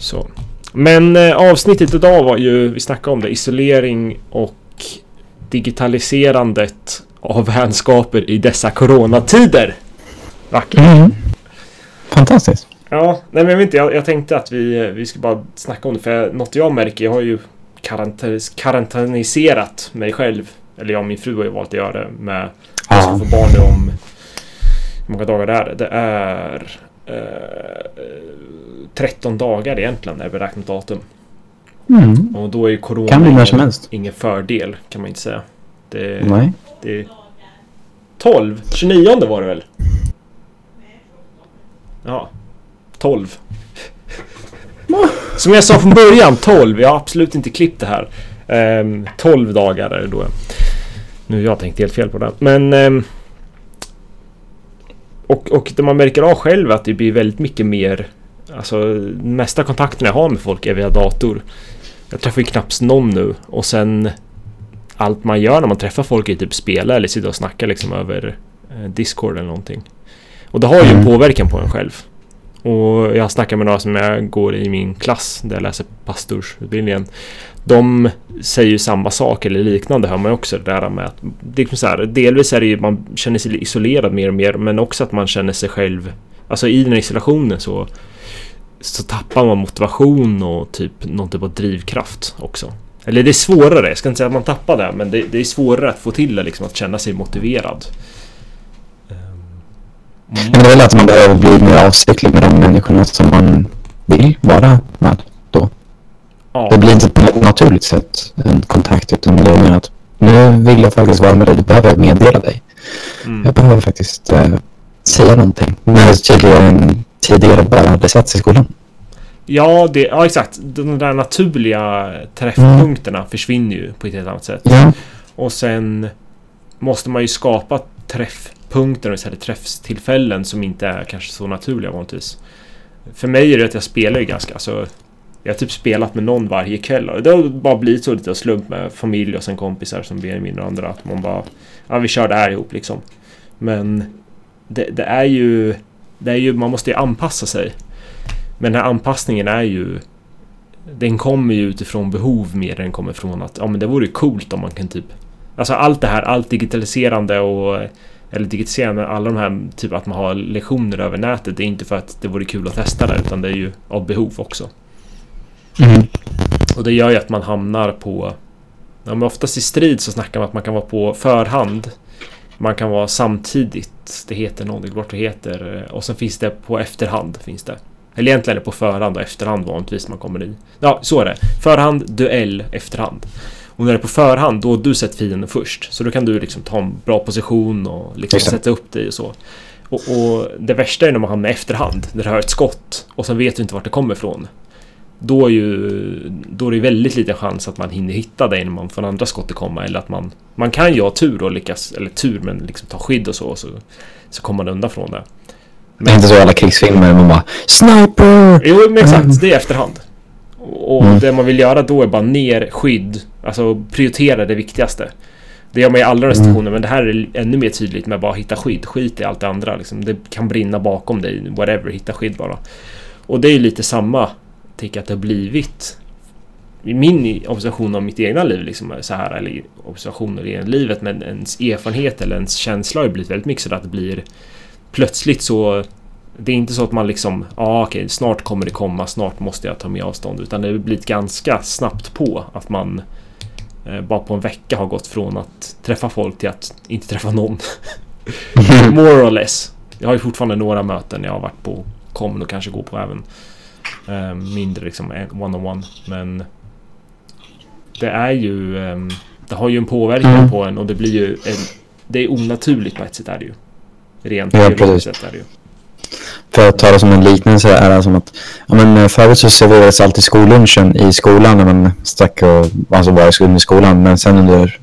Så. Men eh, avsnittet idag var ju, vi snackade om det, isolering och digitaliserandet av vänskaper i dessa coronatider. Vackert. Mm. Fantastiskt. Ja, nej men jag vet inte, jag, jag tänkte att vi, vi ska bara snacka om det för något jag märker, jag har ju karantänis, karantäniserat mig själv. Eller jag och min fru har ju valt att göra det med jag ska få barn nu om hur många dagar det är. Det är eh, 13 dagar egentligen när är beräknat datum. Mm. Och då är ju corona Kan bli när som ingen, helst. ingen fördel kan man inte säga. Det, Nej. det är 12, 29 var det väl? Ja, 12. Som jag sa från början, 12. Jag har absolut inte klippt det här. Ehm, 12 dagar är det då. Nu har jag tänkt helt fel på det. Men... ehm, och, och det man märker av själv är att det blir väldigt mycket mer... Alltså, mesta kontakten jag har med folk är via dator. Jag träffar ju knappt någon nu. Och sen... Allt man gör när man träffar folk är typ spela eller sitta och snacka liksom över eh, Discord eller någonting. Och det har ju en Mm. påverkan på en själv. Och jag snackar med några som jag går i min klass där jag läser pastorsutbildningen. De säger ju samma sak eller liknande hör man ju också det där med att det är liksom så här, delvis är det ju man känner sig isolerad mer och mer men också att man känner sig själv Alltså i den här isolationen så så tappar man motivation och typ någon typ av drivkraft också. Eller det är svårare, jag ska inte säga att man tappar det men det, det är svårare att få till det liksom att känna sig motiverad. Ehm, Men det är väl att man behöver bli mer avsiktlig med de människorna som man vill vara med. Ja. Det blir inte på ett naturligt sätt en kontakt utan det är mer att nu vill jag faktiskt vara med dig. Du behöver meddela dig. Mm. Jag behöver faktiskt eh, säga någonting. När tidigare, tidigare bara hade setts i skolan. Ja, det, ja, exakt. De där naturliga träffpunkterna försvinner ju på ett helt annat sätt. Ja. Och sen måste man ju skapa träffpunkter, eller träffstillfällen som inte är kanske så naturliga vanligtvis. För mig är det att jag spelar ju ganska, alltså jag har typ spelat med någon varje kväll och det har bara blivit så lite slump med familj och sen kompisar som Benjamin och andra att man bara Ja vi kör det här ihop liksom. Men det, det är ju Det är ju, man måste ju anpassa sig. Men den här anpassningen är ju Den kommer ju utifrån behov mer än den kommer från att ja men det vore ju coolt om man kan typ Alltså allt det här, allt digitaliserande och eller digitaliserande, alla de här typ att man har lektioner över nätet. Det är inte för att det vore kul att testa det utan det är ju av behov också. Mm. Och det gör ju att man hamnar på... Ja, men oftast i strid så snackar man att man kan vara på förhand. Man kan vara samtidigt. Det heter någonting, vart det heter. Och sen finns det på efterhand. finns det. Eller egentligen är det på förhand och efterhand vanligtvis man kommer i. Ja, så är det. Förhand, duell, efterhand. Och när det är på förhand, då har du sett fienden först. Så då kan du liksom ta en bra position och liksom sätta upp dig och så. Och, och det värsta är när man hamnar i efterhand. När du hör ett skott och sen vet du inte vart det kommer ifrån. Då är ju då är det väldigt liten chans att man hinner hitta dig när man får andra skottet komma eller att man man kan ju ha tur och lyckas eller tur men liksom ta skydd och så så, så kommer man undan från det. Det är inte så alla krigsfilmer man bara Sniper! Jo men exakt, det är efterhand. Och Mm. det man vill göra då är bara ner skydd, alltså prioritera det viktigaste. Det gör man i alla Mm. restriktioner men det här är ännu mer tydligt med bara hitta skydd. Skit i allt det andra liksom. Det kan brinna bakom dig, whatever, hitta skydd bara. Och det är ju lite samma, jag att det har blivit min observation av mitt egna liv liksom så här eller observationer i livet men ens erfarenhet eller ens känsla har ju blivit väldigt mycket så att det blir plötsligt så det är inte så att man liksom ja ah, okej snart kommer det komma snart måste jag ta med avstånd utan det har blivit ganska snabbt på att man eh, bara på en vecka har gått från att träffa folk till att inte träffa någon. More or less. Jag har ju fortfarande några möten jag har varit på kommer och kanske gå på även mindre liksom en- one-on-one men det är ju ehm, det har ju en påverkan Mm. på en och det blir ju en, det är onaturligt på ett sätt är det ju. Rent Ja, precis. sett är det ju. För att ta det som en liknelse är det som att ja, men eh, förut så serverades alltid skollunchen i skolan när man stack och alltså var i skolan. Men sen under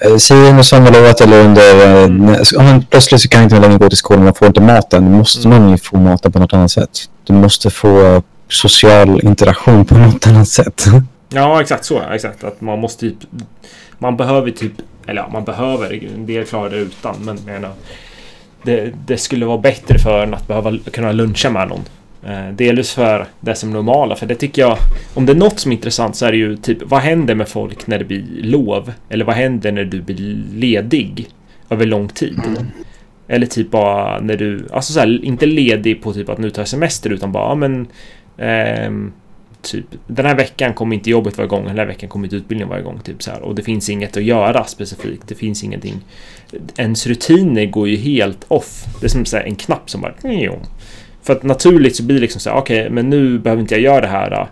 eh, säg under sommarlovet eller under Mm. men plötsligt så kan jag inte längre gå till skolan och får inte maten. Då måste Mm. man ju få maten på något annat sätt. Du måste få social interaktion på något annat sätt. Ja, exakt så. Exakt. Att man måste typ... Man behöver typ... Eller ja, man behöver. En del klarar det utan. Men menar... Det, det skulle vara bättre för en att behöva kunna luncha med någon. Eh, delvis för det som är normala, för det tycker jag, om det är något som är intressant så är det ju typ, vad händer med folk när det blir lov? Eller vad händer när du blir ledig över lång tid? Mm. Eller typ bara när du, alltså så här, inte ledig på typ att nu tar jag semester utan bara, ja men ehm, typ den här veckan kommer inte jobbet vara igång, den här veckan kommer inte utbildningen vara igång, typ så här. Och det finns inget att göra specifikt, det finns ingenting. Ens rutiner går ju helt off. Det är som så här, en knapp som bara... För att naturligt så blir det liksom så här, okej, okay, men nu behöver inte jag göra det här.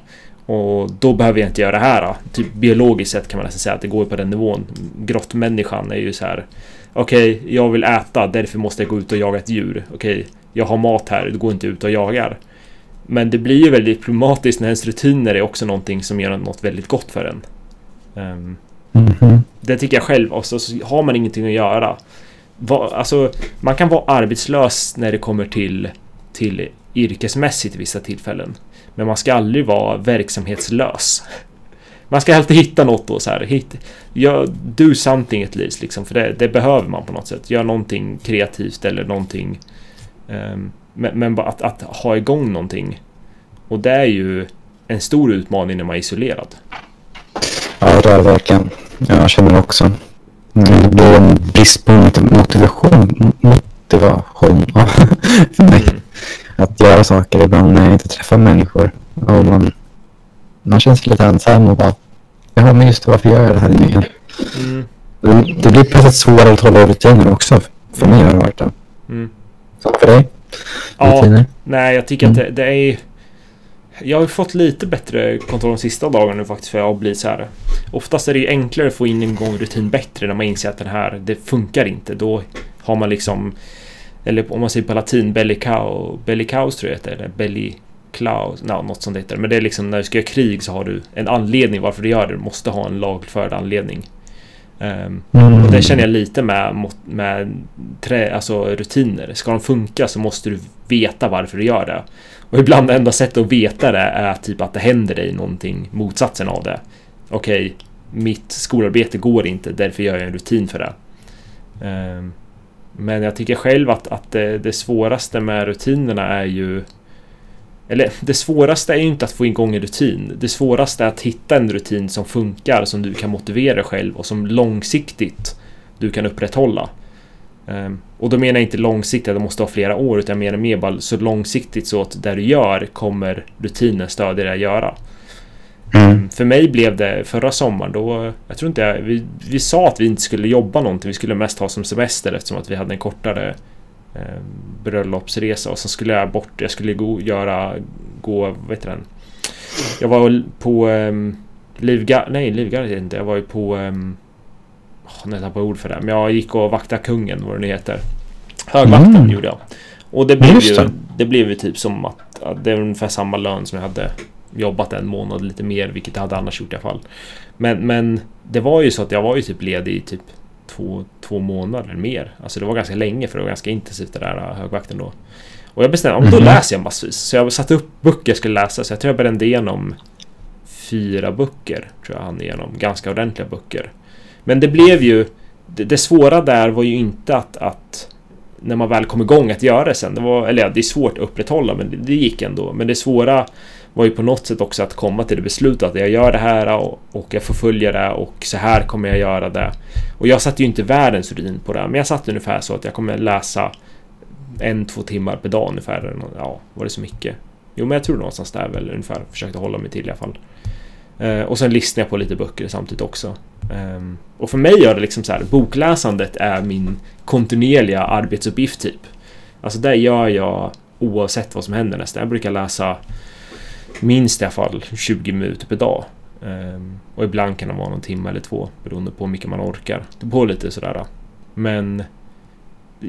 Och då behöver jag inte göra det här. Typ biologiskt sett kan man nästan säga att det går på den nivån. Grottmänniskan är ju så här, okej, okay, jag vill äta, därför måste jag gå ut och jaga ett djur. Okej, okay, jag har mat här, det går inte ut och jagar. Men det blir ju väldigt problematiskt när ens rutiner är också någonting som gör något väldigt gott för en. Um, mm -hmm. Det tycker jag själv. Och så, så har man ingenting att göra. Va, alltså, man kan vara arbetslös när det kommer till, till yrkesmässigt vissa tillfällen. Men man ska aldrig vara verksamhetslös. Man ska alltid hitta något och så här. Hit, ja, do something at least liksom. För det, det, behöver man på något sätt. Gör någonting kreativt eller någonting. Um, men, men bara att, att, ha igång någonting. Och det är ju en stor utmaning när man är isolerad. Ja, det är verkligen. Jag känner också. Det blir en brist på motivation. Motivation. Mm. Att göra saker ibland när jag inte träffar människor. Och man, man känns lite ensam och bara... Ja, men just varför gör jag det här igen? Mm. Det, det blir plötsligt svårare att hålla rutiner också. För mig har det varit det. Mm. Så för dig? Ja, nej jag tycker mm. att det, det, är... Jag har fått lite bättre kontroll de sista dagarna nu faktiskt för jag har blivit så här. Oftast är det ju enklare att få in en gång rutin bättre när man inser att den här, det funkar inte. Då har man liksom... Eller om man säger på latin, bellicao, bellicaus tror jag det heter. Eller belly... Klaus, no, något sånt heter Men det är liksom när du ska göra krig så har du en anledning varför du gör det. Du måste ha en lagförd anledning. Um, mm. Och det känner jag lite med, med trä, alltså rutiner. Ska de funka så måste du veta varför du gör det. Och ibland enda sättet att veta det är typ att det händer dig någonting motsatsen av det. Okej, okay, mitt skolarbete går inte, därför gör jag en rutin för det. Um, men jag tycker själv att, att det, det svåraste med rutinerna är ju eller det svåraste är ju inte att få igång en rutin. Det svåraste är att hitta en rutin som funkar, som du kan motivera dig själv och som långsiktigt du kan upprätthålla. Um, och då menar jag inte långsiktigt att det måste vara flera år, utan jag menar mer bara så långsiktigt så att det du gör kommer rutinen stödja dig att göra. Mm. Um, för mig blev det förra sommaren då, jag tror inte jag, vi, vi sa att vi inte skulle jobba någonting, vi skulle mest ha som semester eftersom att vi hade en kortare eh, bröllopsresa och sen skulle jag bort. Jag skulle gå, göra, gå, vad heter den? Jag var på eh, Livgar, nej Livgardet inte. Jag var ju på, eh, oh, nu tappade ord för det. Men jag gick och vaktade kungen, vad det nu heter. Högvakten mm. gjorde jag. Och det blev ju, det blev ju typ som att, att det är ungefär samma lön som jag hade jobbat en månad lite mer, vilket jag hade annars gjort i alla fall. Men, men det var ju så att jag var ju typ ledig i typ två, två månader mer. Alltså det var ganska länge för det var ganska intensivt det där äh, högvakten då. Och jag bestämde, mm. då mhm. läser jag massvis. Så jag satte upp böcker jag skulle läsa. Så jag tror jag brände igenom fyra böcker. Tror jag hann igenom. Ganska ordentliga böcker. Men det blev ju... Det, det svåra där var ju inte att, att när man väl kom igång att göra det sen. Det var, eller ja, det är svårt att upprätthålla men det, det gick ändå. Men det svåra var ju på något sätt också att komma till det beslutet att jag gör det här och, och jag förföljer det och så här kommer jag göra det. Och jag satte ju inte världens rutin på det, men jag satte ungefär så att jag kommer läsa en, två timmar per dag ungefär. Ja, var det så mycket? Jo, men jag tror någonstans där väl ungefär. Försökte hålla mig till i alla fall. Eh, och sen lyssnar jag på lite böcker samtidigt också. Eh, och för mig gör det liksom så här, bokläsandet är min kontinuerliga arbetsuppgift typ. Alltså det gör jag oavsett vad som händer nästan. Jag brukar läsa minst i alla fall 20 minuter per dag. Um, och ibland kan det vara någon timme eller två beroende på hur mycket man orkar. Det på lite sådär. Men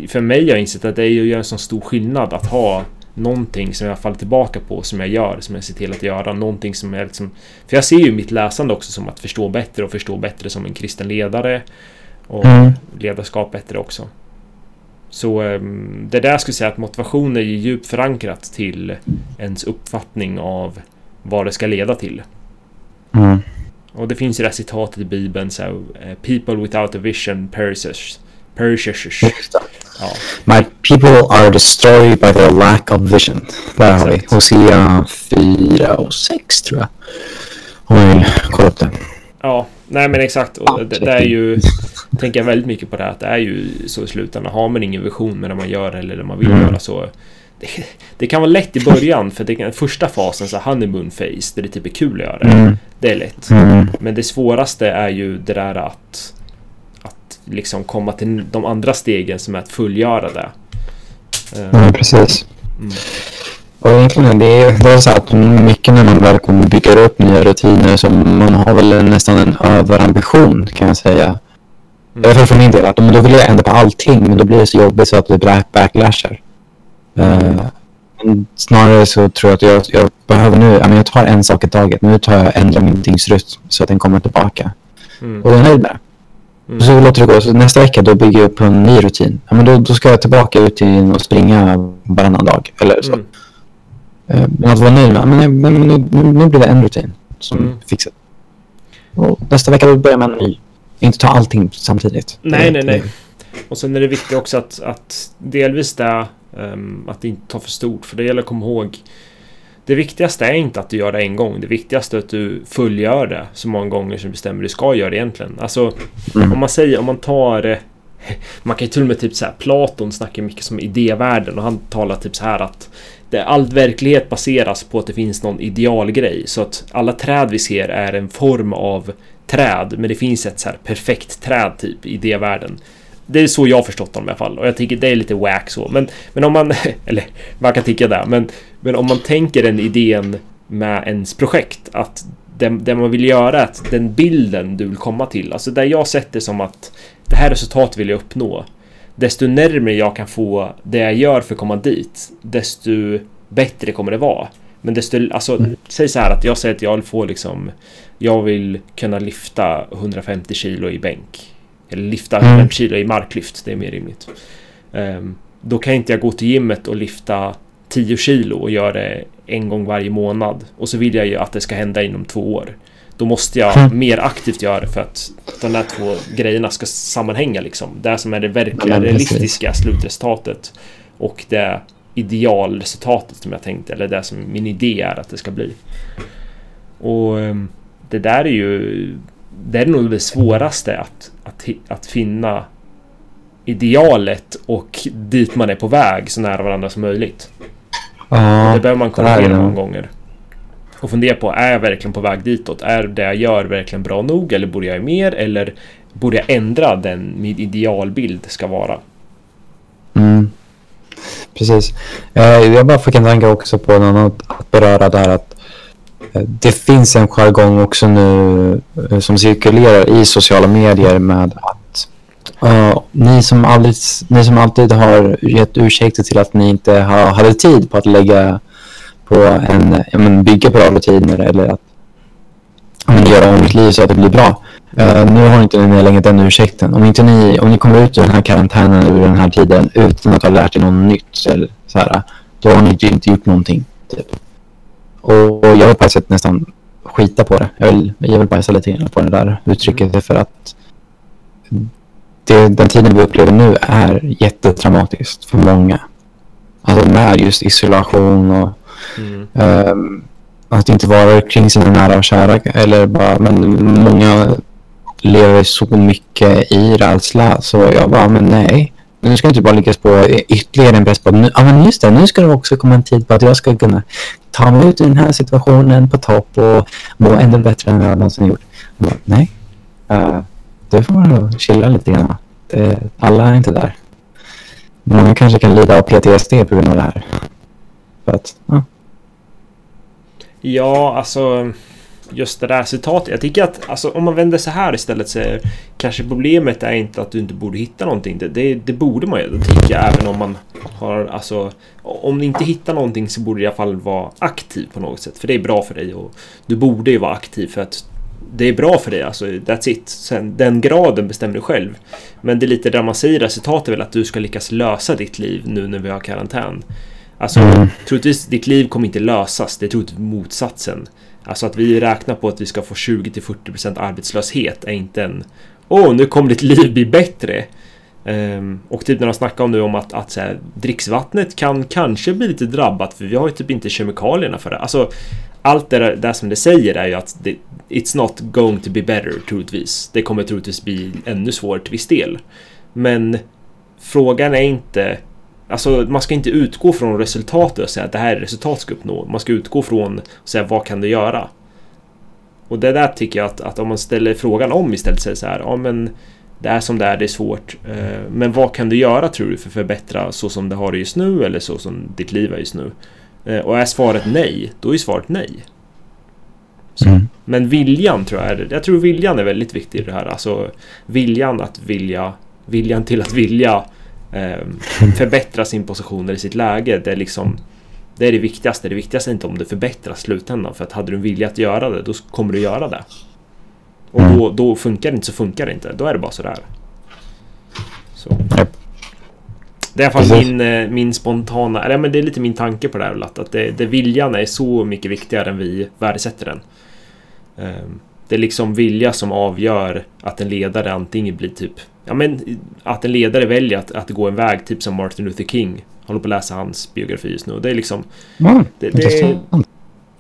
för mig har jag insett att det gör en sån stor skillnad att ha någonting som jag faller tillbaka på som jag gör, som jag ser till att göra. Någonting som är liksom... För jag ser ju mitt läsande också som att förstå bättre och förstå bättre som en kristen ledare. Och mm. ledarskap bättre också. Så um, det där jag skulle säga att motivation är ju djupt förankrat till ens uppfattning av vad det ska leda till. Mm. Och det finns ju det här citatet i Bibeln så här, eh, People without a vision perishes. Det. Ja. My people are destroyed by their lack of vision. Där har vi. Hosea 4 och 6 tror jag. Om man vill kolla upp det. Ja, nej men exakt. Och det, det är ju... Tänker jag väldigt mycket på det här, att det är ju så i slutändan. Har man ingen vision med det man gör eller det man vill Mm. göra så... Det, det kan vara lätt i början för det kan, första fasen, så honeymoon phase, där det typ är kul att göra det. Mm. Det är lätt. Mm. Men det svåraste är ju det där att... Att liksom komma till de andra stegen som är att fullgöra det. Eh, Ja, precis. Mm. Och egentligen det är det är så att mycket när man väl kommer bygga upp nya rutiner så man har väl nästan en överambition kan jag säga. Alla fall för min del att då vill jag ändra på allting men då blir det så jobbigt så att det blir backlashar. Eh, men snarare så tror jag att jag, jag behöver nu, ja, men jag tar en sak i taget. Nu tar jag ändrar min dygnsrytm så att den kommer tillbaka. Mm. Och jag är nöjd med det. Mm. Så låter det gå. Så nästa vecka då bygger jag upp en ny rutin. Ja, men då, då ska jag tillbaka ut och springa varannan dag. Eller så. Mm. Eh, Men att vara nöjd med, men, men, nu, nu, nu blir det en rutin som Mm. fixar. Och nästa vecka då börjar man ny. Inte ta allting samtidigt. Nej, nej, nej. Och sen är det viktigt också att, att delvis det ehm, att det inte tar för stort. För det gäller att komma ihåg. Det viktigaste är inte att du gör det en gång. Det viktigaste är att du fullgör det så många gånger som du bestämmer du ska göra det egentligen. Alltså Mm. om man säger, om man tar eh, man kan ju till och med typ så här Platon snackar mycket som idévärlden och han talar typ så här att det, all verklighet baseras på att det finns någon idealgrej så att alla träd vi ser är en form av träd men det finns ett så här perfekt träd typ i det världen. Det är så jag har förstått dem i alla fall och jag tycker det är lite wack så men, men om man, eller man kan tycka det men, men om man tänker den idén med ens projekt att det, det man vill göra är att den bilden du vill komma till, alltså där jag sett det som att det här resultatet vill jag uppnå. Desto närmare jag kan få det jag gör för att komma dit, desto bättre kommer det vara. Men desto, alltså, Mm. säg så här att jag säger att jag vill få liksom, jag vill kunna lyfta 150 kilo i bänk. Eller lyfta Mm. 150 kilo i marklyft, det är mer rimligt. Ehm, då kan inte jag gå till gymmet och lyfta 10 kilo och göra det en gång varje månad. Och så vill jag ju att det ska hända inom två år. Då måste jag Mm. mer aktivt göra det för att de där två grejerna ska sammanhänga liksom. Det som är det verkliga, Ja, realistiska slutresultatet. Och det idealresultatet som jag tänkte, eller det som min idé är att det ska bli. Och ehm, det där är ju... Det är nog det svåraste att, att, att finna idealet och dit man är på väg så nära varandra som möjligt. Ja, Det behöver man korrigera många gånger. Och fundera på, är jag verkligen på väg ditåt? Är det jag gör verkligen bra nog? Eller borde jag göra mer? Eller borde jag ändra den min idealbild ska vara? Mm. Precis. Eh, jag bara fick en tanke också på något annat att beröra där att eh, det finns en jargong också nu eh, som cirkulerar i sociala medier med att uh, ni, som aldrig, ni som alltid har gett ursäkter till att ni inte ha, hade tid på att lägga på en, ja, men bygga bra rutiner eller att men göra om mitt liv så att det blir bra. Eh, nu har inte ni längre den ursäkten. Om, inte ni, om ni kommer ut ur den här karantänen ur den här tiden utan att ha lärt er något nytt eller så här, då har ni inte gjort någonting. Typ. Och, och jag vill på ett sätt nästan skita på det. Jag vill, jag vill bajsa lite grann på det där uttrycket för att det, den tiden vi upplever nu är jättetraumatiskt för många. Alltså med just isolation och Mm. Um, att inte vara kring sina nära och kära. Eller bara, men många lever så mycket i rädsla. Så jag bara, men nej. Nu ska jag inte bara lyckas på ytterligare en press på nu, ah, men just det, nu ska det också komma en tid på att jag ska kunna ta mig ut ur den här situationen på topp och må ännu bättre än jag någonsin gjort. Jag bara, nej, ehm, uh, du får man nog chilla lite grann. Det, alla är inte där. Många kanske kan lida av PTSD på grund av det här. För att, ja. Ja, alltså just det där citatet. Jag tycker att alltså, om man vänder så här istället så är kanske problemet är inte att du inte borde hitta någonting. Det, det, det borde man ju. tycka tycker jag även om man har alltså om du inte hittar någonting så borde du i alla fall vara aktiv på något sätt. För det är bra för dig och du borde ju vara aktiv för att det är bra för dig. Alltså that's it. Sen den graden bestämmer du själv. Men det är lite där man säger resultatet är väl att du ska lyckas lösa ditt liv nu när vi har karantän. Alltså, Mm. troligtvis ditt liv kommer inte lösas. Det är troligtvis motsatsen. Alltså att vi räknar på att vi ska få 20-40% arbetslöshet är inte en Åh, nu kommer ditt liv bli bättre. Um, och typ när de snackar om nu om att, att så här, dricksvattnet kan kanske bli lite drabbat för vi har ju typ inte kemikalierna för det. Alltså allt det där, det som det säger är ju att det, it's not going to be better troligtvis. Det kommer troligtvis bli ännu svårare till viss del. Men frågan är inte Alltså man ska inte utgå från resultatet och säga att det här är resultat ska uppnå. Man ska utgå från och säga vad kan du göra? Och det där tycker jag att, att om man ställer frågan om istället säger så här, ja men det är som det är, det är svårt. Eh, men vad kan du göra tror du för att förbättra så som det har det just nu eller så som ditt liv är just nu? Eh, och är svaret nej, då är svaret nej. Mm. Men viljan tror jag är, jag tror viljan är väldigt viktig i det här. Alltså viljan att vilja, viljan till att vilja förbättra sin position eller sitt läge. Det är liksom det är det viktigaste. Det viktigaste är inte om det förbättras i slutändan. För att hade du en vilja att göra det, då kommer du göra det. Och då, då funkar det inte så funkar det inte. Då är det bara sådär. Så. Det är i alla fall min, eh, min spontana, eller men det är lite min tanke på det här. Att det, det viljan är så mycket viktigare än vi värdesätter den. Ehm, det är liksom vilja som avgör att en ledare antingen blir typ Ja men att en ledare väljer att, att gå en väg typ som Martin Luther King. Håller på att läsa hans biografi just nu. Det är liksom... Mm, det, det,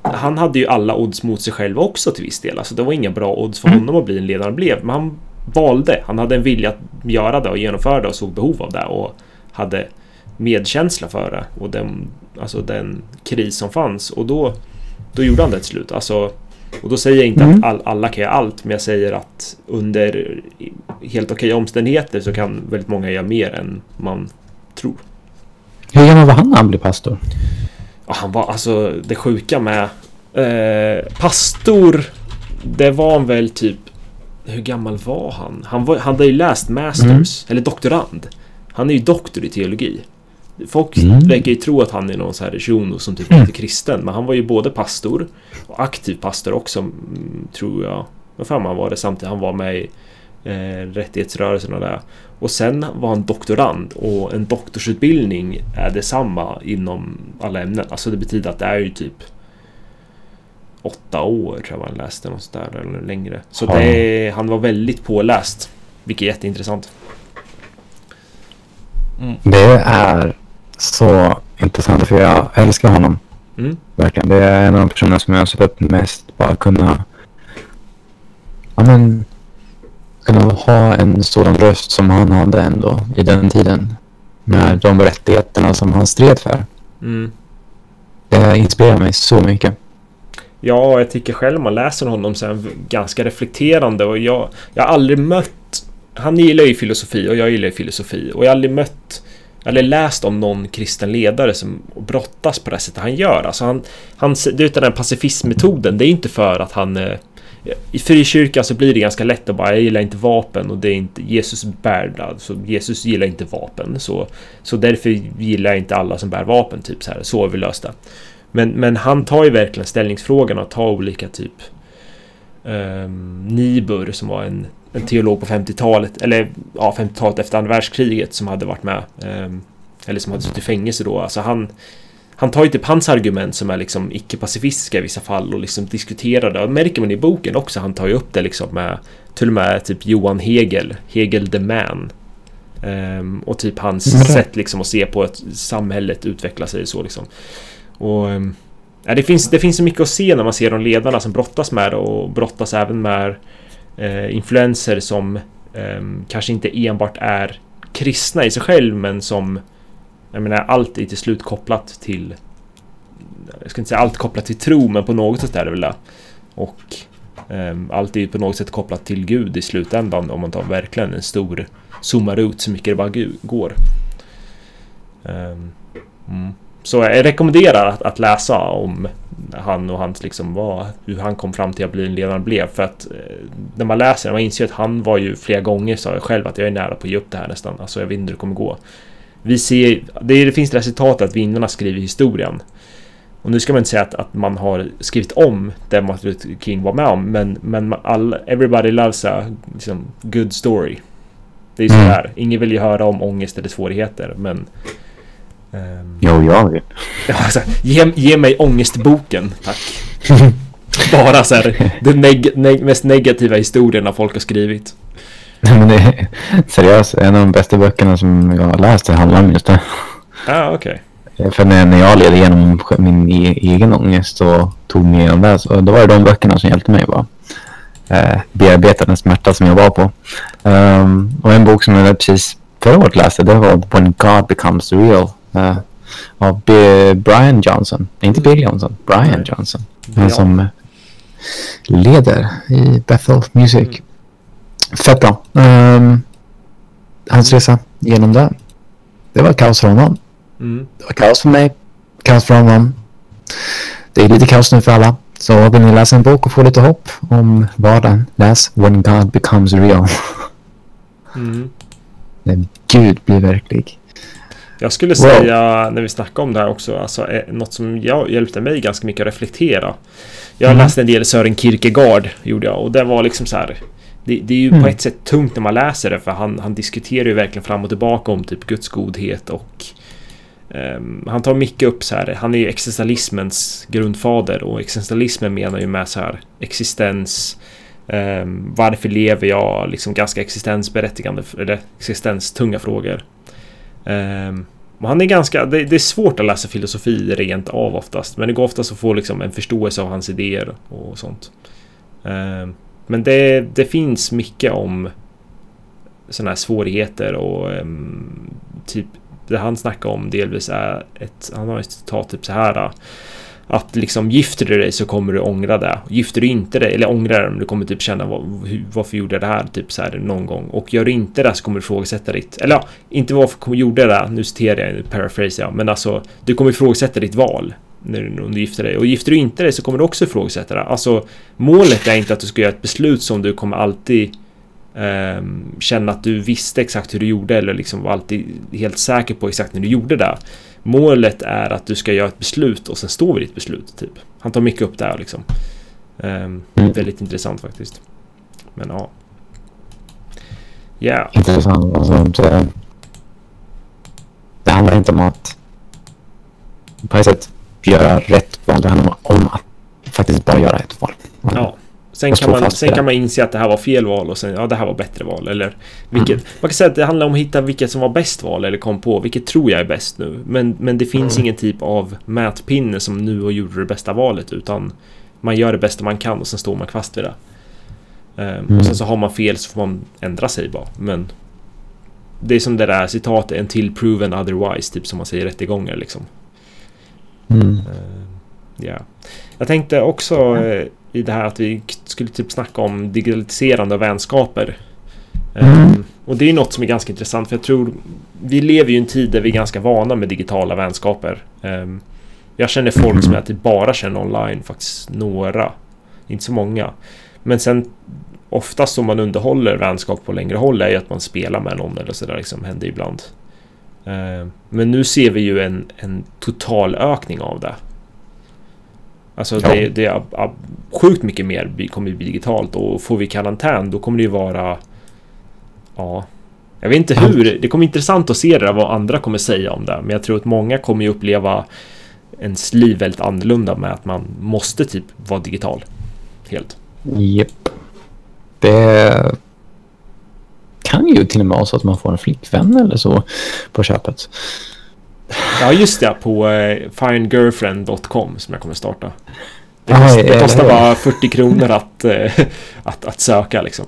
han hade ju alla odds mot sig själv också till viss del. Alltså det var inga bra odds för mm. honom att bli en ledare han blev. Men han valde. Han hade en vilja att göra det och genomföra det och såg behov av det. Och hade medkänsla för det. Och den, alltså den kris som fanns. Och då, då gjorde han det till slut. Alltså, och då säger jag inte mm. att all, alla kan göra allt. Men jag säger att under helt okej omständigheter så kan väldigt många göra mer än man tror. Hur gammal var han när han blev pastor? Ja, han var alltså det sjuka med eh, pastor. Det var han väl typ. Hur gammal var han? Han, var, han hade ju läst masters mm. eller doktorand. Han är ju doktor i teologi. Folk mm. verkar ju tro att han är någon så här shuno som typ mm. inte kristen. Men han var ju både pastor och aktiv pastor också, mm, tror jag. Vad fan han var det samtidigt. Han var med i eh, rättighetsrörelsen och det. Och sen var han doktorand och en doktorsutbildning är detsamma inom alla ämnen. Alltså det betyder att det är ju typ åtta år tror jag man läste något där eller längre. Så det, han var väldigt påläst. Vilket är jätteintressant. Mm. Det är så intressant för jag älskar honom. Mm. Verkligen. Det är en av de personerna som jag har sett upp mest bara kunna ja, men, kunna ha en sådan röst som han hade ändå i den tiden. Med de rättigheterna som han stred för. Mm. Det inspirerar mig så mycket. Ja, jag tycker själv man läser honom sen ganska reflekterande och jag, jag har aldrig mött... Han gillar ju filosofi och jag gillar ju filosofi och jag har aldrig mött eller läst om någon kristen ledare som brottas på det sättet han gör. Alltså han, han, det är den här pacifistmetoden, det är inte för att han... Eh, I frikyrkan så blir det ganska lätt att bara, jag gillar inte vapen och det är inte Jesus bär, alltså Jesus gillar inte vapen. Så, så därför gillar jag inte alla som bär vapen, typ så här. Så har vi löst det. Men, men han tar ju verkligen ställningsfrågan och tar olika typ... Ehm, um, Nibur som var en en teolog på 50-talet, eller ja, 50-talet efter andra världskriget som hade varit med. Eh, eller som hade suttit i fängelse då. Alltså han, han tar ju typ hans argument som är liksom icke-pacifistiska i vissa fall och liksom diskuterar det. Och märker man i boken också. Han tar ju upp det liksom med till och med typ Johan Hegel, Hegel the man. Um, och typ hans mm. sätt liksom att se på att samhället utvecklar sig så liksom. Och um, ja, det, finns, det finns så mycket att se när man ser de ledarna som brottas med det och brottas även med eh, influenser som eh, kanske inte enbart är kristna i sig själv men som jag menar allt är till slut kopplat till jag ska inte säga allt kopplat till tro men på något sätt är det väl det. Och eh, allt är ju på något sätt kopplat till Gud i slutändan om man tar verkligen en stor zoomar ut så mycket det bara går. Ehm, mm. Så jag rekommenderar att, att, läsa om han och hans liksom vad, hur han kom fram till att bli en ledare han blev. För att eh, när man läser, man inser att han var ju flera gånger, sa jag själv, att jag är nära på att ge upp det här nästan. Alltså jag vet inte hur det kommer gå. Vi ser, det, det finns resultat att vinnarna skriver historien. Och nu ska man inte säga att, att man har skrivit om det Martin Luther King var med om, men, men all, everybody loves a liksom, good story. Det är ju mm. så här. Ingen vill ju höra om ångest eller svårigheter, men Um, jo, jag vill. Alltså, ge, ge mig ångestboken, tack. Bara så här, den neg neg mest negativa historierna folk har skrivit. Men det är seriöst, en av de bästa böckerna som jag har läst det handlar om just det. Ah, okej. För när, när jag led igenom min e egen ångest och tog mig igenom det, så då var det de böckerna som hjälpte mig bara. Eh, bearbeta den smärta som jag var på. Um, och en bok som jag precis förra året läste, det var When God Becomes Real. Uh, av B Brian Johnson. Inte Bill Johnson, Brian Nej. Johnson. Han som leder i Bethel Music. Mm. Fett bra. Um, hans resa genom det. Det var kaos för honom. Mm. Det var kaos för mig. Kaos för honom. Det är lite kaos nu för alla. Så vill ni läsa en bok och få lite hopp om vardagen, läs When God Becomes Real. Mm. När Gud blir verklig. Jag skulle Wow. säga, när vi snackar om det här också, alltså, eh, något som jag hjälpte mig ganska mycket att reflektera. Jag Mm. läste en del Sören Kierkegaard, gjorde jag, och det var liksom så här. Det, det är ju Mm. på ett sätt tungt när man läser det, för han, han diskuterar ju verkligen fram och tillbaka om typ Guds godhet och ehm, han tar mycket upp så här, han är ju existentialismens grundfader och existentialismen menar ju med så här existens, ehm, varför lever jag, liksom ganska existensberättigande, eller existenstunga frågor. Ehm, och han är ganska, det, det är svårt att läsa filosofi rent av oftast, men det går oftast att få liksom en förståelse av hans idéer och sånt. Ehm, men det, det finns mycket om sådana här svårigheter och ehm, typ det han snackar om delvis är ett, han har ett citat typ så här att liksom gifter du dig så kommer du ångra det. Gifter du inte dig, eller ångrar det, men du kommer typ känna vad, hur, varför gjorde jag det här typ så här någon gång. Och gör du inte det så kommer du ifrågasätta ditt, eller ja, inte varför kom- gjorde jag det, nu citerar jag, nu paraphrasar jag, men alltså du kommer ifrågasätta ditt val när du, om du gifter dig. Och gifter du inte dig så kommer du också ifrågasätta det. Alltså målet är inte att du ska göra ett beslut som du kommer alltid ehm, känna att du visste exakt hur du gjorde eller liksom var alltid helt säker på exakt när du gjorde det. Målet är att du ska göra ett beslut och sen stå vid ditt beslut. Typ. Han tar mycket upp det här liksom. Mm. Väldigt intressant faktiskt. Men ja. Ja. Intressant. Alltså, det, det handlar inte om att på ett sätt göra rätt val. Det handlar om att faktiskt bara göra ett val. Sen kan, man, sen kan man inse att det här var fel val och sen ja, det här var bättre val. Eller vilket, Mm. Man kan säga att det handlar om att hitta vilket som var bäst val eller kom på vilket tror jag är bäst nu. Men, men det finns Mm. ingen typ av mätpinne som nu och gjorde det bästa valet utan man gör det bästa man kan och sen står man fast vid det. Ehm, Mm. Och sen så har man fel så får man ändra sig bara. Men det är som det där citatet until proven otherwise, typ som man säger i rättegångar liksom. Mm. Eh, Ja. Jag tänkte också eh, i det här att vi skulle typ snacka om digitaliserande av vänskaper. Mm. Och det är något som är ganska intressant för jag tror vi lever ju i en tid där vi är ganska vana med digitala vänskaper. Eh, Jag känner folk som jag typ bara känner online, faktiskt några. Inte så många. Men sen oftast om man underhåller vänskap på längre håll är ju att man spelar med någon eller sådär liksom, händer ibland. Eh, Men nu ser vi ju en, en total ökning av det. Alltså Ja. det, det är sjukt mycket mer kommer bli digitalt och får vi karantän då kommer det ju vara... Ja... Jag vet inte hur, det kommer intressant att se det där, vad andra kommer säga om det. Men jag tror att många kommer ju uppleva ens liv väldigt annorlunda med att man måste typ vara digital. Helt. Japp. Det kan ju till och med vara så att man får en flickvän eller så på köpet. Ja just det, på eh, findgirlfriend.com som jag kommer starta. Det, Aj, kost, det eller kostar bara 40 kronor att, eh, att, att söka liksom.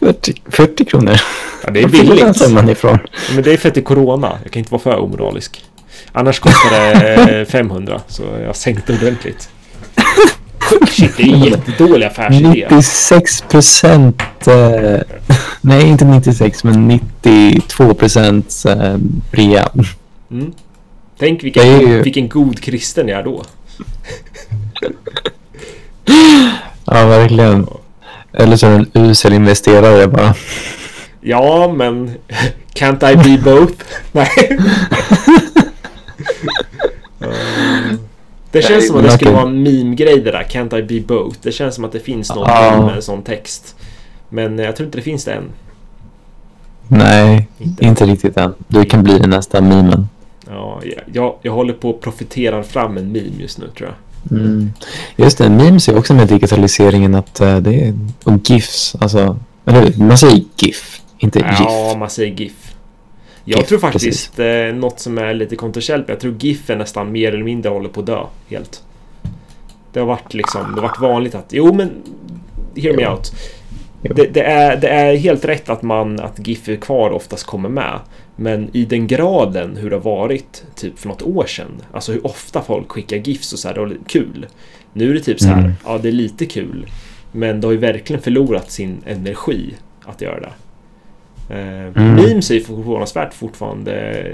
40, 40 kronor. Ja, det är billigt. summan ifrån? Men det är för att det är Corona. Jag kan inte vara för omoralisk. Annars kostar det eh, 500, så jag har sänkt det ordentligt. Shit, det är en jättedålig affärsidé. 96 procent. Eh, nej, inte 96, men 92 procent eh, rea. Mm. Tänk vilken, ju- vilken god kristen jag är då. Ja, verkligen. Eller så är det en usel investerare bara. Ja, men can't I be both? Nej. Eh, det känns som att det skulle vara en meme-grej det där, can't I be both? Det känns som att det finns någon Ja. med en sån text. Men jag tror inte det finns det än. Nej, Inte. inte riktigt än. Du kan bli nästa memen. Ja, jag, jag, håller på att profitera fram en meme just nu tror jag. Mm. Just det, memes är också med digitaliseringen att uh, det är, och GIFs, alltså, eller man säger GIF, inte GIF. Ja, man säger GIF. Jag GIF, tror faktiskt eh, något som är lite kontroversiellt, jag tror GIF är nästan mer eller mindre håller på att dö helt. Det har varit liksom, det har varit vanligt att, jo men, hear me Jo. out. Det, det, är, det är helt rätt att man, att GIF är kvar oftast kommer med. Men i den graden hur det har varit typ för något år sedan. Alltså hur ofta folk skickar GIFs och så här, det var kul. Nu är det typ så här, Mm. ja det är lite kul. Men det har ju verkligen förlorat sin energi att göra det. Eh, Mm. Memes är ju förvånansvärt fortfarande.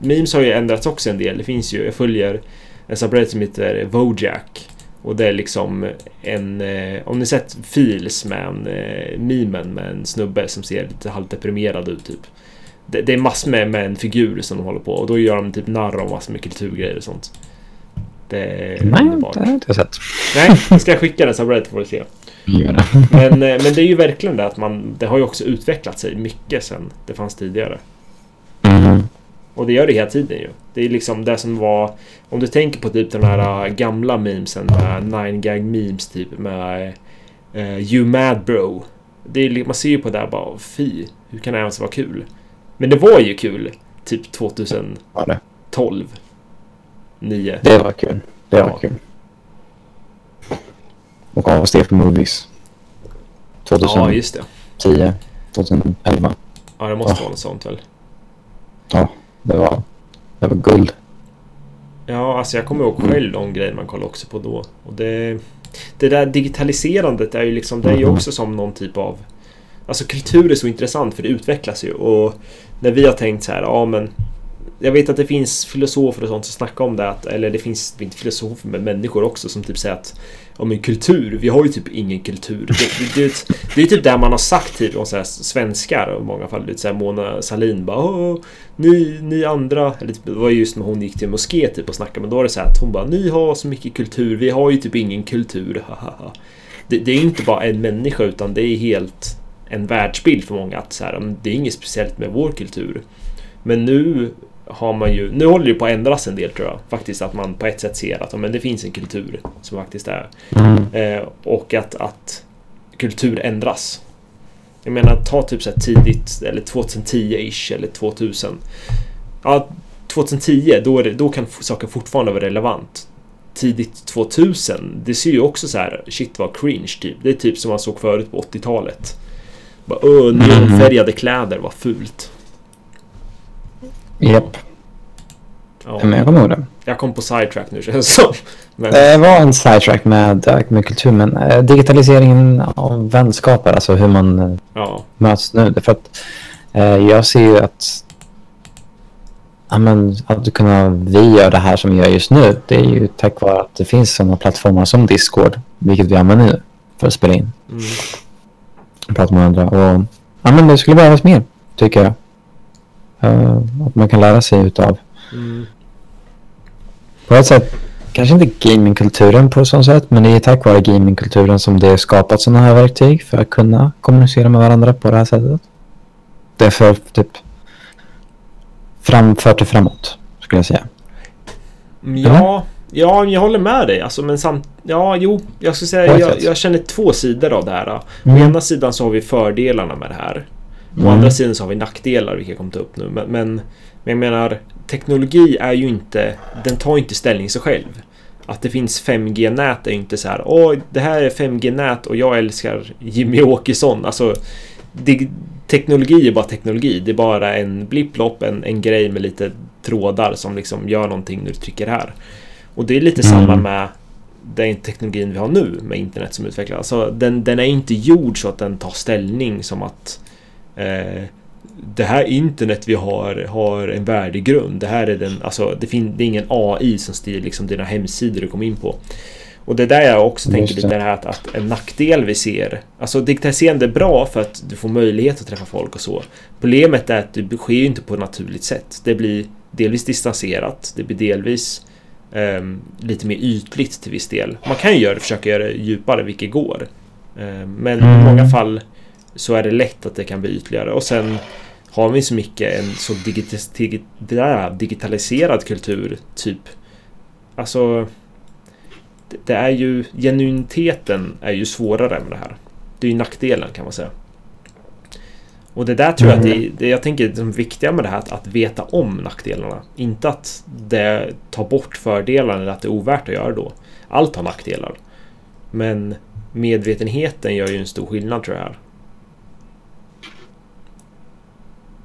Memes har ju ändrats också en del. Det finns ju, jag följer en subreddit som heter Wojak. Och det är liksom en, eh, om ni sett Feels med en eh, memen med en snubbe som ser lite halvdeprimerad ut typ. Det, det är massor med, med en figur som de håller på och då gör de typ narr av massor med kulturgrejer och sånt. Det är Nej, underbart. det har jag inte sett. Nej, jag ska skicka den subreddit får du se. Gör det. Men, eh, men det är ju verkligen det att man, det har ju också utvecklat sig mycket sen det fanns tidigare. Mhm. Och det gör det hela tiden ju. Det är liksom det som var... Om du tänker på typ den här äh, gamla memesen med 9gag memes typ med uh, You mad bro. Det är, man ser ju på det här bara fy, hur kan det ens vara kul? Men det var ju kul typ 2012, Var det. 9. det var kul. Det var Ja. kul. Och avsteg movies. 2010, Ja, just det. 2011. Ja, det måste Ja. vara något sånt väl. Ja, det var, det var guld. Ja, alltså jag kommer ihåg själv de grejer man kollade också på då. Och det, det där digitaliserandet är ju liksom, det är ju Mhm. också som någon typ av... Alltså kultur är så intressant för det utvecklas ju och när vi har tänkt så här, ja men... Jag vet att det finns filosofer och sånt som snackar om det, att, eller det finns inte filosofer men människor också som typ säger att om en kultur, vi har ju typ ingen kultur. Det, det, det, är det är typ det man har sagt typ om så här svenskar i många fall. Lite så här Mona Sahlin bara ni, ni andra, eller typ, det var just när hon gick till moské typ och snackade, men då var det så här att hon bara Ni har så mycket kultur, vi har ju typ ingen kultur, det, det är inte bara en människa utan det är helt en världsbild för många att så här, det är inget speciellt med vår kultur. Men nu har man ju, nu håller det på att ändras en del tror jag. Faktiskt att man på ett sätt ser att men det finns en kultur som faktiskt är. Mm. Eh, och att, att kultur ändras. Jag menar, ta typ så tidigt, eller 2010-ish, eller 2000. Ja, 2010, då, är det, då kan saker fortfarande vara relevant. Tidigt 2000, det ser ju också så här, shit vad cringe typ. Det är typ som man såg förut på 80-talet. Bara, öh, neonfärgade kläder, vad fult. Japp, Ja, men jag kommer ihåg det. jag kom på sidetrack nu känns det som. Men, Det var en sidetrack med, äh, med kultur, men eh, digitaliseringen av vänskaper, alltså hur man eh, ja. möts nu. För att eh, jag ser ju att, men, att kunna, vi gör det här som vi gör just nu, det är ju tack vare att det finns sådana plattformar som Discord, vilket vi använder nu för att spela in Mm. prata med andra. Och, ja, men det skulle behövas mer, tycker jag. Eh, att man kan lära sig utav Mm. På ett sätt, kanske inte gamingkulturen på sånt sätt, men det är tack vare gamingkulturen som det är skapat sådana här verktyg för att kunna kommunicera med varandra på det här sättet. Därför typ framfört det framåt, skulle jag säga. Ja, ja, jag håller med dig. Alltså, men samt, ja, jo, jag skulle säga jag, jag känner två sidor av det här. Å Mm. ena sidan så har vi fördelarna med det här. Å Mm. andra sidan så har vi nackdelar, vilket jag kommer ta upp nu. Men, men, men jag menar, teknologi är ju inte, den tar inte ställning sig själv. Att det finns 5G-nät är ju inte så här, åh, det här är 5G-nät och jag älskar Jimmy Åkesson. Alltså, det, teknologi är bara teknologi. Det är bara en blipplopp, en, en grej med lite trådar som liksom gör någonting när du trycker här. Och det är lite Mm. samma med den teknologin vi har nu med internet som utvecklas. Alltså, den, den är inte gjord så att den tar ställning som att eh, det här internet vi har har en värdegrund. Det här är den, alltså det, fin- det är ingen AI som styr liksom dina hemsidor du kommer in på. Och det är där jag också Just tänker lite det. här att, att en nackdel vi ser. Alltså digitaliserande är bra för att du får möjlighet att träffa folk och så. Problemet är att det sker inte på ett naturligt sätt. Det blir delvis distanserat. Det blir delvis ehm, lite mer ytligt till viss del. Man kan ju göra, försöka göra det djupare, vilket går. Ehm, men i Mm. många fall så är det lätt att det kan bli ytligare. Och sen har vi så mycket en så digitaliserad kultur, typ. Alltså... det, är ju genuiniteten är ju svårare med det här. Det är ju nackdelen kan man säga. Och det där tror jag att det, det jag tänker är det viktiga med det här att, att veta om nackdelarna. Inte att det tar bort fördelarna eller att det är ovärt att göra då. Allt har nackdelar. Men medvetenheten gör ju en stor skillnad tror jag. här.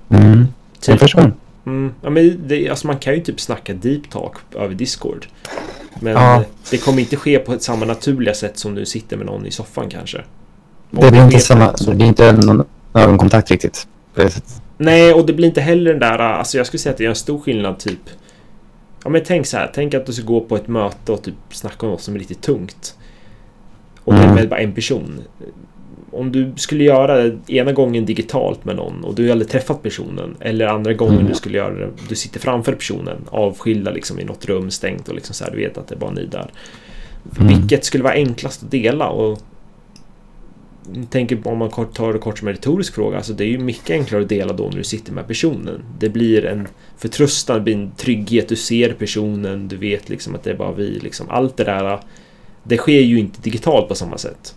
Mm. Typ- Jag förstår. Mm, ja, men det, alltså man kan ju typ snacka deep talk över Discord. Men Ja. det kommer inte ske på ett samma naturliga sätt som du sitter med någon i soffan kanske. Om Det blir inte samma, det är inte någon ögonkontakt riktigt. Nej, och det blir inte heller den där... Alltså jag skulle säga att det är en stor skillnad typ... Ja men tänk så här, tänk att du ska gå på ett möte och typ snacka om något som är riktigt tungt. Och det är Mm. med bara en person. Om du skulle göra det ena gången digitalt med någon och du har aldrig träffat personen. Eller andra gången Mm. du skulle göra det, du sitter framför personen avskilda liksom i något rum stängt och liksom så här, du vet att det är bara ni där. Mm. Vilket skulle vara enklast att dela? Och tänker om man tar det kort som en retorisk fråga, alltså det är ju mycket enklare att dela då när du sitter med personen. Det blir en förtröstan, det blir en trygghet, du ser personen, du vet liksom att det är bara vi. Liksom. Allt det där, det sker ju inte digitalt på samma sätt.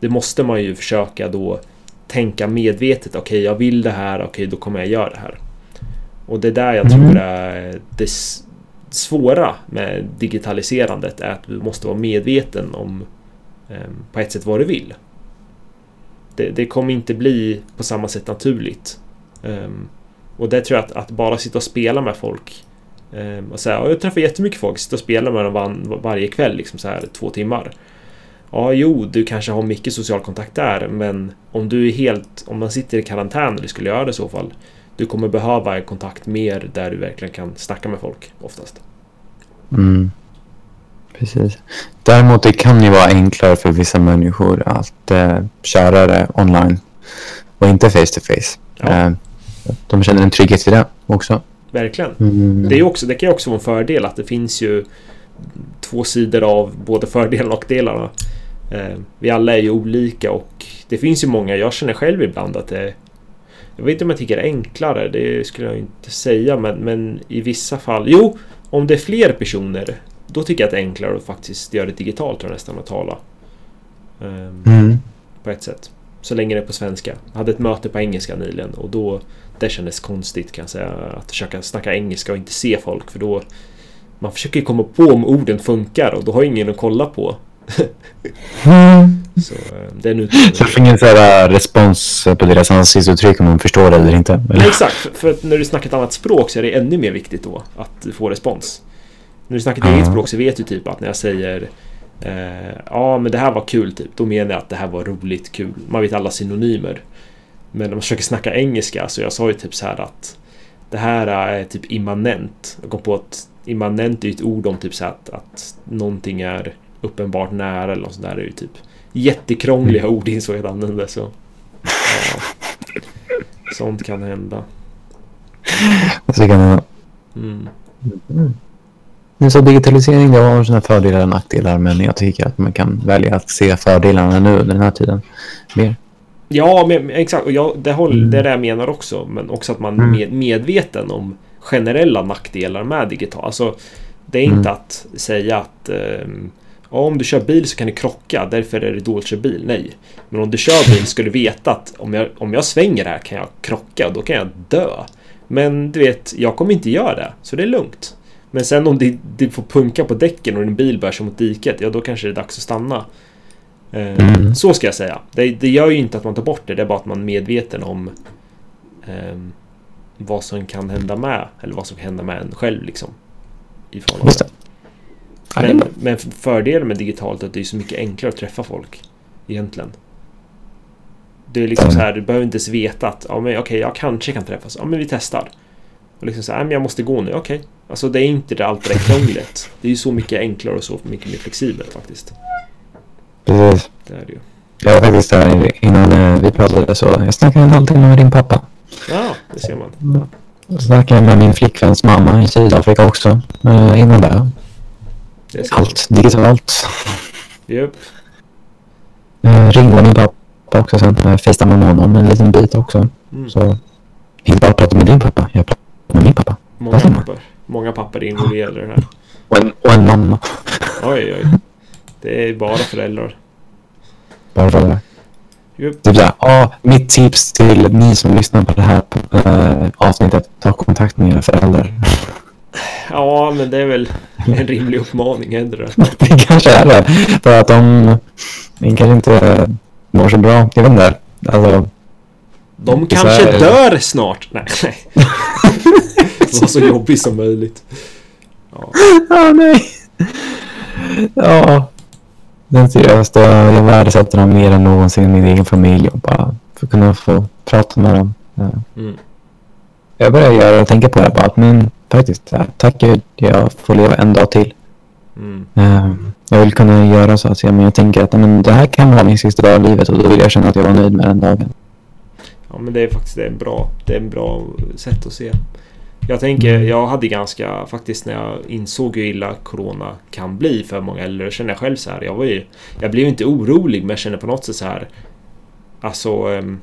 Det måste man ju försöka då tänka medvetet, okej jag vill det här, okej då kommer jag göra det här. Och det är där jag Mm. tror är det svåra med digitaliserandet är att du måste vara medveten om em, på ett sätt vad du vill. Det, det kommer inte bli på samma sätt naturligt. Em, och det tror jag att, att bara sitta och spela med folk em, och säga "Ja, jag träffar jättemycket folk, sitta och spela med dem var, varje kväll, liksom så här två timmar. Ja, jo, du kanske har mycket social kontakt där, men om du är helt, om man sitter i karantän eller skulle göra det i så fall, du kommer behöva kontakt mer där du verkligen kan snacka med folk oftast. Mm. Precis. Däremot det kan ju vara enklare för vissa människor att eh, köra det online och inte face to face. Ja. Eh, de känner en trygghet i det också. Verkligen. Mm. Det, är också, det kan ju också vara en fördel att det finns ju två sidor av både fördelarna och nackdelarna. Eh, vi alla är ju olika och det finns ju många, jag känner själv ibland att det jag vet inte om jag tycker det är enklare, det skulle jag inte säga, men, men i vissa fall... Jo, om det är fler personer, då tycker jag att det är enklare att faktiskt göra det digitalt tror jag nästan att tala. Ehm, Mm. på ett sätt. Så länge det är på svenska. Jag hade ett möte på engelska nyligen och då det kändes konstigt kan jag säga att försöka snacka engelska och inte se folk för då man försöker ju komma på om orden funkar och då har ingen att kolla på. Mm. Så eh, det är en Så jag får ingen så här, äh, respons på deras ansiktsuttryck om de förstår det eller inte. Nej, Eller? exakt, för- att när du snackar ett annat språk så är det ännu mer viktigt då att du får respons. När du snackar ett Ja. eget språk så vet du typ att när jag säger eh, Ja men det här var kul typ, då menar jag att det här var roligt, kul. Man vet alla synonymer. Men när man försöker snacka engelska så jag sa ju typ så här att Det här är typ immanent. Jag kom på att immanent är ett ord om typ så här att, att någonting är uppenbart nära eller något sånt där. Det är ju typ jättekrångliga ord insåg jag att använda så. Ja. Sånt kan hända. Så kan det Mm. Men så digitalisering det har sina fördelar och nackdelar men jag tycker att man kan välja att se fördelarna nu den här tiden mer. Ja, men, exakt. Och jag, det, håll, Mm. det är det jag menar också. Men också att man är Mm. med, medveten om generella nackdelar med digital. Alltså, det är inte Mm. att säga att ja, om du kör bil så kan du krocka, därför är det dåligt att köra bil. Nej. Men om du kör bil ska du veta att om jag, om jag svänger här kan jag krocka och då kan jag dö. Men du vet, jag kommer inte göra det, så det är lugnt. Men sen om det, det får punka på däcken och din bil bär sig mot diket, ja då kanske det är dags att stanna. Eh, Mm. Så ska jag säga. Det, det gör ju inte att man tar bort det, det är bara att man är medveten om ehm, vad som kan hända med, eller vad som kan hända med en själv liksom. I förhållande. Ja, Men, men fördelen med digitalt är att det är så mycket enklare att träffa folk. Egentligen. Det är liksom Mm. så här, du behöver inte ens veta att ja, men okej, jag kanske kan träffas. Ja, men vi testar. Och liksom så här, "Nej, men jag måste gå nu. Okej. Alltså det är inte det allt det krångligt. Det är ju så mycket enklare och så mycket mer flexibelt faktiskt. Precis. Det är det ju. Jag var faktiskt där innan eh, vi pratade så jag snackade en halvtimme med din pappa. Ja, det ser man. Jag snackade med min flickväns mamma i Sydafrika också. Eh, innan det. Allt digitalt. Japp. Eh, ringde min pappa också sen. Eh, Facetimade med honom en liten bit också. Mm. Så inte bara prata med din pappa, jag pratar med min pappa. Många pappor. Många pappor är involverade i det här. Och en, och en mamma. Oj, oj. Det är bara föräldrar. Bara föräldrar. Jupp. Typ såhär, ja, mitt tips till ni som lyssnar på det här äh, avsnittet, ta kontakt med era föräldrar. Ja, men det är väl en rimlig uppmaning, händer det? det kanske är det. För att de, de kanske inte mår så bra. Jag vet inte. Alltså, De kanske här- dör snart! Nej, nej. Var så jobbig som möjligt. Ja. Ja, nej. Ja. Den seriöst, jag värdesätter dem mer än någonsin min egen familj och bara för att kunna få prata med dem. Ja. Mm. Jag börjar göra och tänka på det bara att men faktiskt, ja, tack gud, jag får leva en dag till. Mm. Eh, Jag vill kunna göra så att jag, men jag tänker att men, det här kan vara min sista dag i livet och då vill jag känna att jag var nöjd med den dagen. Ja men det är faktiskt det är en bra, det är en bra sätt att se. Jag tänker, Mm. jag hade ganska, faktiskt när jag insåg hur illa Corona kan bli för många äldre, känner jag själv så här. Jag var ju, jag blev inte orolig men jag känner på något sätt så här. Alltså... ehm,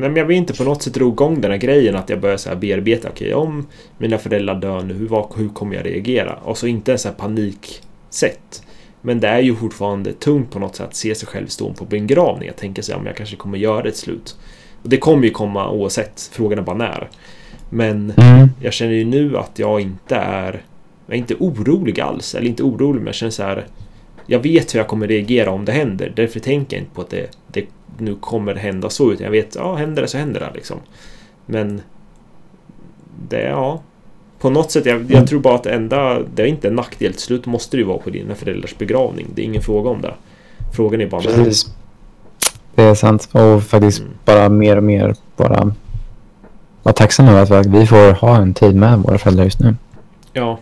nej men jag vill inte på något sätt dra igång den här grejen att jag börjar så här bearbeta. Okej, om mina föräldrar dör nu, hur, hur kommer jag reagera? Och så inte en så här paniksätt. Men det är ju fortfarande tungt på något sätt att se sig själv stå på begravning. Jag tänker så här, om jag kanske kommer göra ett slut. Och det kommer ju komma oavsett, frågan är bara när. Men Mm. jag känner ju nu att jag inte är... Jag är inte orolig alls, eller inte orolig men jag känner så här... Jag vet hur jag kommer reagera om det händer, därför tänker jag inte på att det, det nu kommer hända så, utan jag vet, ja händer det så händer det liksom. Men... Det, ja... På något sätt, jag, jag tror bara att det enda... Det är inte en nackdel, till slut måste det ju vara på dina föräldrars begravning. Det är ingen fråga om det. Frågan är bara. Precis. Det är sant. Och faktiskt Mm. bara mer och mer bara vara tacksam över att vi får ha en tid med våra föräldrar just nu. Ja.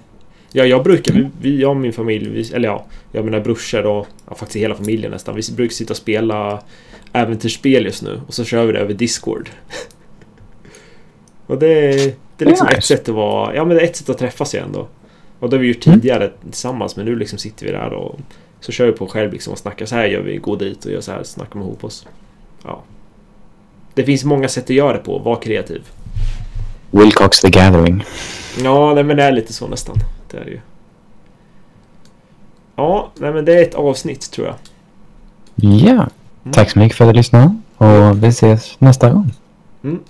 Ja, jag brukar, vi, vi, jag och min familj, vi, eller ja, jag och mina brorsor och ja, faktiskt hela familjen nästan. Vi brukar sitta och spela äventyrsspel just nu och så kör vi det över Discord. och det, det är liksom ett Nice. sätt att vara, ja men det är ett sätt att träffas igen då. Och det har vi gjort tidigare tillsammans men nu liksom sitter vi där och så kör vi på själv liksom och snackar så här gör vi, går dit och gör så här, snackar ihop oss. Ja. Det finns många sätt att göra det på, var kreativ. Wilcox the Gathering. Ja, nej, men det är lite så nästan. Det är det ju. Ja, nej, men det är ett avsnitt tror jag. Ja. Tack så mycket för att du lyssnade. Och vi ses nästa gång. Mm.